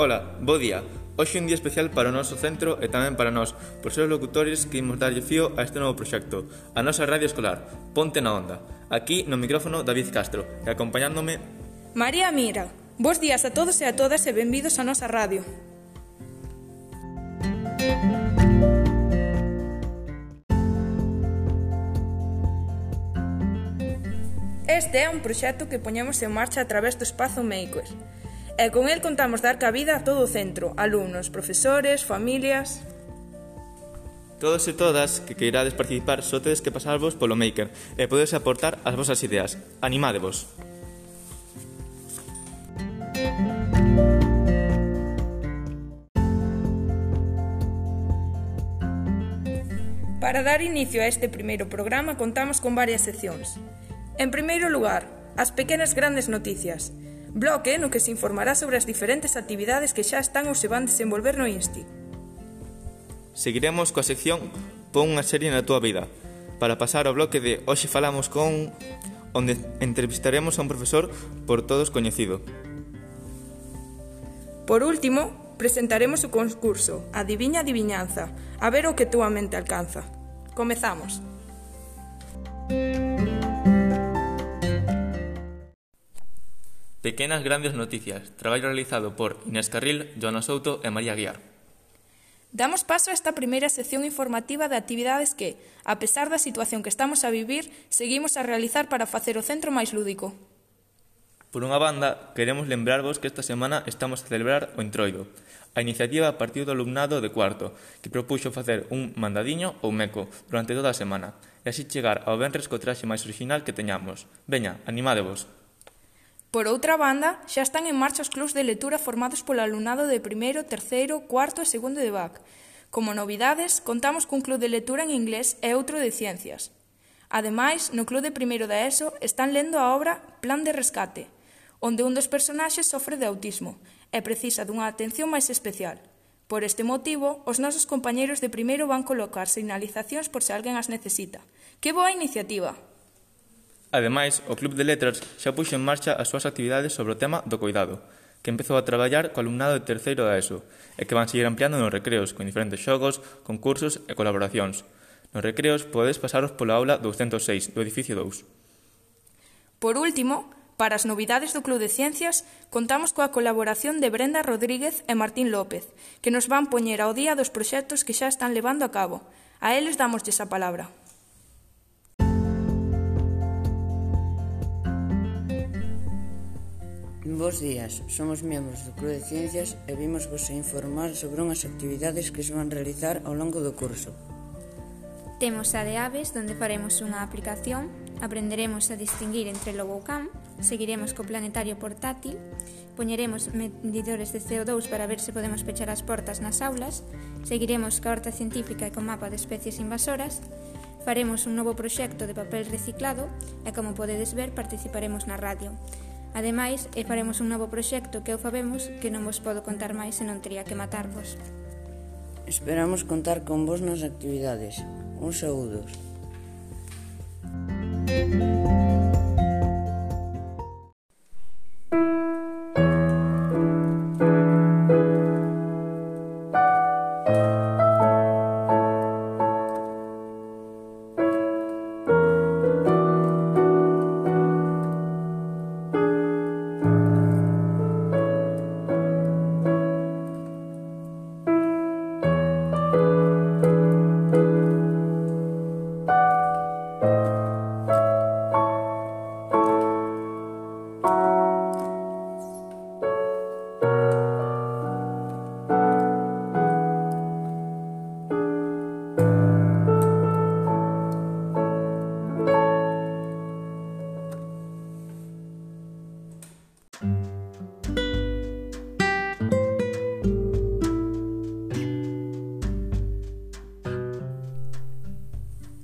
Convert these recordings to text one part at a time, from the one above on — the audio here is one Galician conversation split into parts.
Ola, bo día. Hoxe un día especial para o noso centro e tamén para nós, por ser os locutores que imos darlle fío a este novo proxecto, a nosa radio escolar, Ponte na Onda. Aquí no micrófono David Castro, e acompañándome... María Mira. Bos días a todos e a todas e benvidos a nosa radio. Este é un proxecto que poñemos en marcha a través do Espazo Makers, e con el contamos dar cabida a todo o centro, alumnos, profesores, familias... Todos e todas que queirades participar só tedes que pasarvos polo Maker e podedes aportar as vosas ideas. Animadevos! Para dar inicio a este primeiro programa contamos con varias seccións. En primeiro lugar, as pequenas grandes noticias – bloque no que se informará sobre as diferentes actividades que xa están ou se van desenvolver no INSTI. Seguiremos coa sección Pon unha serie na túa vida, para pasar ao bloque de Hoxe falamos con onde entrevistaremos a un profesor por todos coñecido. Por último, presentaremos o concurso Adiviña Adiviñanza, a ver o que túa mente alcanza. Comezamos. Pequenas grandes noticias, traballo realizado por Inés Carril, Joana Souto e María Guiar. Damos paso a esta primeira sección informativa de actividades que, a pesar da situación que estamos a vivir, seguimos a realizar para facer o centro máis lúdico. Por unha banda, queremos lembrarvos que esta semana estamos a celebrar o Entroido, a iniciativa partiu do alumnado de cuarto, que propuxo facer un mandadiño ou meco durante toda a semana, e así chegar ao venres co traxe máis original que teñamos. Veña, animadevos! Por outra banda, xa están en marcha os clubs de lectura formados polo alumnado de primeiro, terceiro, cuarto e segundo de BAC. Como novidades, contamos cun club de lectura en inglés e outro de ciencias. Ademais, no club de primeiro da ESO están lendo a obra Plan de rescate, onde un dos personaxes sofre de autismo e precisa dunha atención máis especial. Por este motivo, os nosos compañeiros de primeiro van colocar sinalizacións por se alguén as necesita. Que boa iniciativa! Ademais, o Club de Letras xa puxo en marcha as súas actividades sobre o tema do coidado, que empezou a traballar co alumnado de terceiro da ESO, e que van seguir ampliando nos recreos, con diferentes xogos, concursos e colaboracións. Nos recreos podedes pasaros pola aula 206 do edificio 2. Por último, para as novidades do Club de Ciencias, contamos coa colaboración de Brenda Rodríguez e Martín López, que nos van poñer ao día dos proxectos que xa están levando a cabo. A eles damoslle a palabra. Bos días, somos membros do Club de Ciencias e vimos vos informar sobre unhas actividades que se van realizar ao longo do curso. Temos a de aves, onde faremos unha aplicación, aprenderemos a distinguir entre lobo ou can, seguiremos co planetario portátil, poñeremos medidores de CO2 para ver se podemos pechar as portas nas aulas, seguiremos ca horta científica e co mapa de especies invasoras, faremos un novo proxecto de papel reciclado e, como podedes ver, participaremos na radio. Ademais, e faremos un novo proxecto que eu fabemos que non vos podo contar máis se non teria que matarvos. Esperamos contar con vos nas actividades. Un saúdos. Música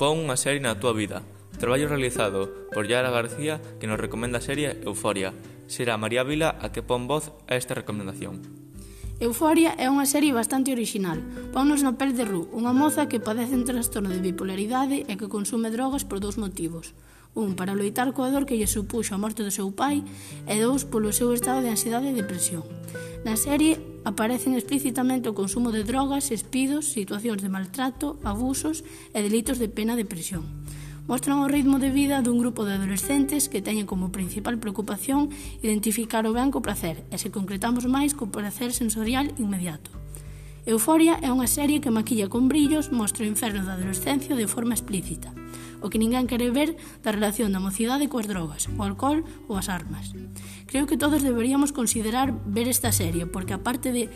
Pon unha serie na túa vida. Traballo realizado por Yara García que nos recomenda a serie Euforia. Será María Vila a que pon voz a esta recomendación. Euforia é unha serie bastante original. Ponnos no pel de Ru, unha moza que padece un trastorno de bipolaridade e que consume drogas por dous motivos. Un, para loitar coa dor que lle supuxo a morte do seu pai, e dous, polo seu estado de ansiedade e depresión. Na serie aparecen explícitamente o consumo de drogas, espidos, situacións de maltrato, abusos e delitos de pena de prisión. Mostran o ritmo de vida dun grupo de adolescentes que teñen como principal preocupación identificar o ben co placer, e se concretamos máis co placer sensorial inmediato. Euforia é unha serie que maquilla con brillos mostra o inferno da adolescencia de forma explícita o que ninguén quere ver da relación da mocidade coas drogas, o alcohol ou as armas. Creo que todos deberíamos considerar ver esta serie, porque aparte de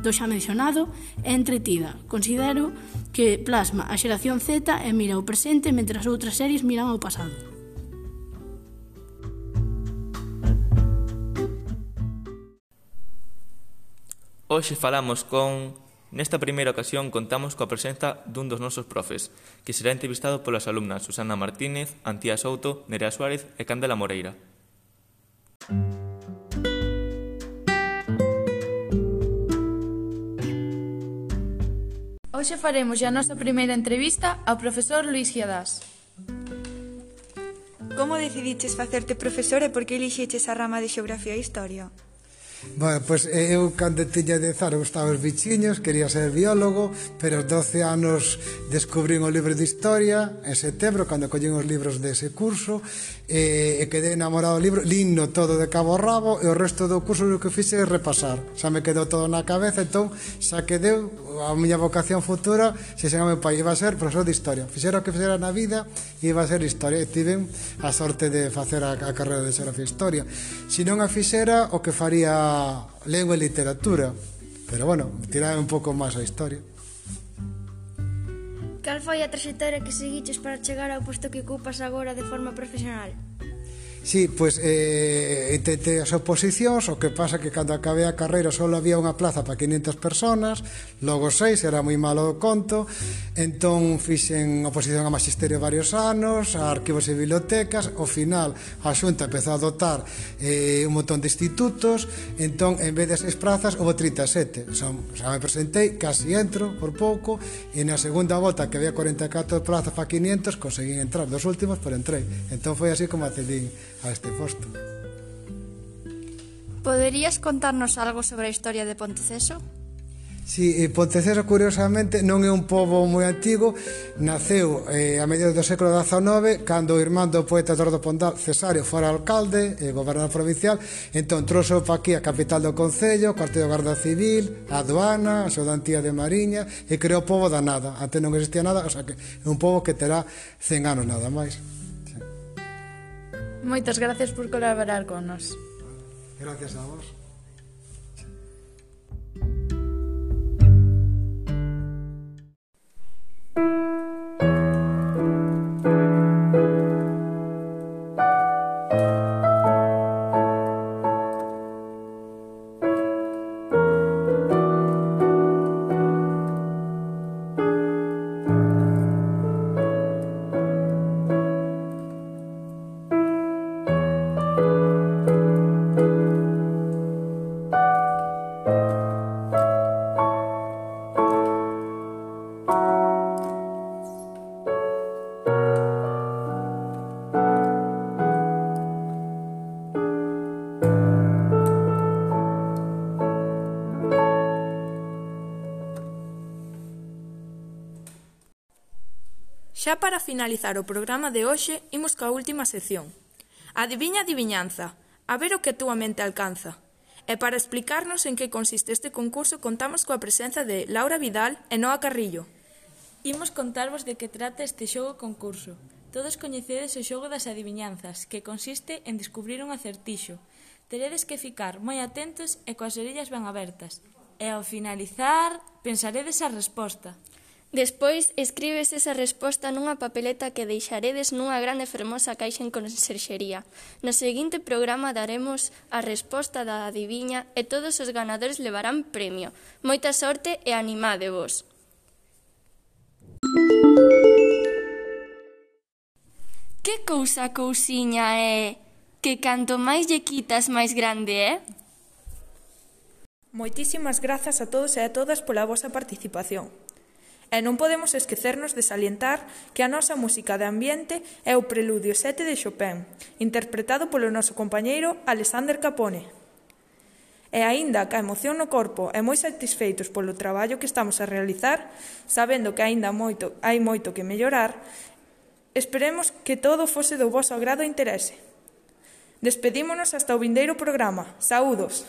do xa mencionado, é entretida. Considero que plasma a xeración Z e mira o presente mentre as outras series miran ao pasado. Hoxe falamos con Nesta primeira ocasión contamos coa presenza dun dos nosos profes, que será entrevistado polas alumnas Susana Martínez, Antía Souto, Nerea Suárez e Candela Moreira. Hoxe faremos a nosa primeira entrevista ao profesor Luis Giadás. Como decidiches facerte profesor e por que elixiches a rama de Xeografía e Historia? Bueno, pois pues, eh, eu cando tiña 10 anos gustaba os bichiños, quería ser biólogo, pero aos 12 anos descubrín o libro de historia en setembro, cando collín os libros dese curso, e, e quedei enamorado do libro, lino todo de cabo a rabo, e o resto do curso o que fixe é repasar. Xa me quedou todo na cabeza, entón xa quedeu a miña vocación futura, se xa meu pai iba a ser profesor de historia. Fixera o que fixera na vida, iba a ser historia, e tiven a sorte de facer a, a carreira de xerofía historia. Se non a fixera, o que faría lengua e literatura, pero bueno, tirar un pouco máis a historia. Cal foi a trayectoria que seguiches para chegar ao posto que ocupas agora de forma profesional? Sí, pois pues, eh, intenté as oposicións, o que pasa que cando acabei a carreira só había unha plaza para 500 personas, logo seis, era moi malo o conto, entón fixen oposición a magisterio varios anos, a arquivos e bibliotecas, ao final a xunta empezou a dotar eh, un montón de institutos, entón en vez de seis plazas houve 37, son, xa me presentei, casi entro por pouco, e na segunda volta que había 44 plazas para 500, conseguín entrar dos últimos, pero entrei, entón foi así como acedín a este posto. Poderías contarnos algo sobre a historia de Ponteceso? Sí, eh, Ponteceso curiosamente non é un pobo moi antigo, naceu eh, a mediados do século XIX cando o irmán do poeta Eduardo Pondal Cesario fora alcalde e eh, gobernador provincial, entón trouxe pa aquí a capital do Concello, o cuartel de Guarda Civil, a aduana, a Sodantía de Mariña e creou o pobo da nada, antes non existía nada, o sea que é un pobo que terá 100 anos nada máis. Moitas gracias por colaborar con nos. Gracias a vos. Xa para finalizar o programa de hoxe, imos coa última sección. Adiviña a adiviñanza, a ver o que a túa mente alcanza. E para explicarnos en que consiste este concurso, contamos coa presenza de Laura Vidal e Noa Carrillo. Imos contarvos de que trata este xogo concurso. Todos coñecedes o xogo das adiviñanzas, que consiste en descubrir un acertixo. Teredes que ficar moi atentos e coas orellas ben abertas. E ao finalizar, pensaredes a resposta. Despois escribes esa resposta nunha papeleta que deixaredes nunha grande e fermosa caixa en conserxería. No seguinte programa daremos a resposta da adiviña e todos os ganadores levarán premio. Moita sorte e animadevos. Que cousa cousiña é que canto máis lle quitas máis grande é? Moitísimas grazas a todos e a todas pola vosa participación. E non podemos esquecernos de salientar que a nosa música de ambiente é o Preludio 7 de Chopin, interpretado polo noso compañeiro Alexander Capone. E aínda que a emoción no corpo é moi satisfeitos polo traballo que estamos a realizar, sabendo que aínda moito, hai moito que mellorar, esperemos que todo fose do vosso agrado e interese. Despedímonos hasta o vindeiro programa. Saúdos.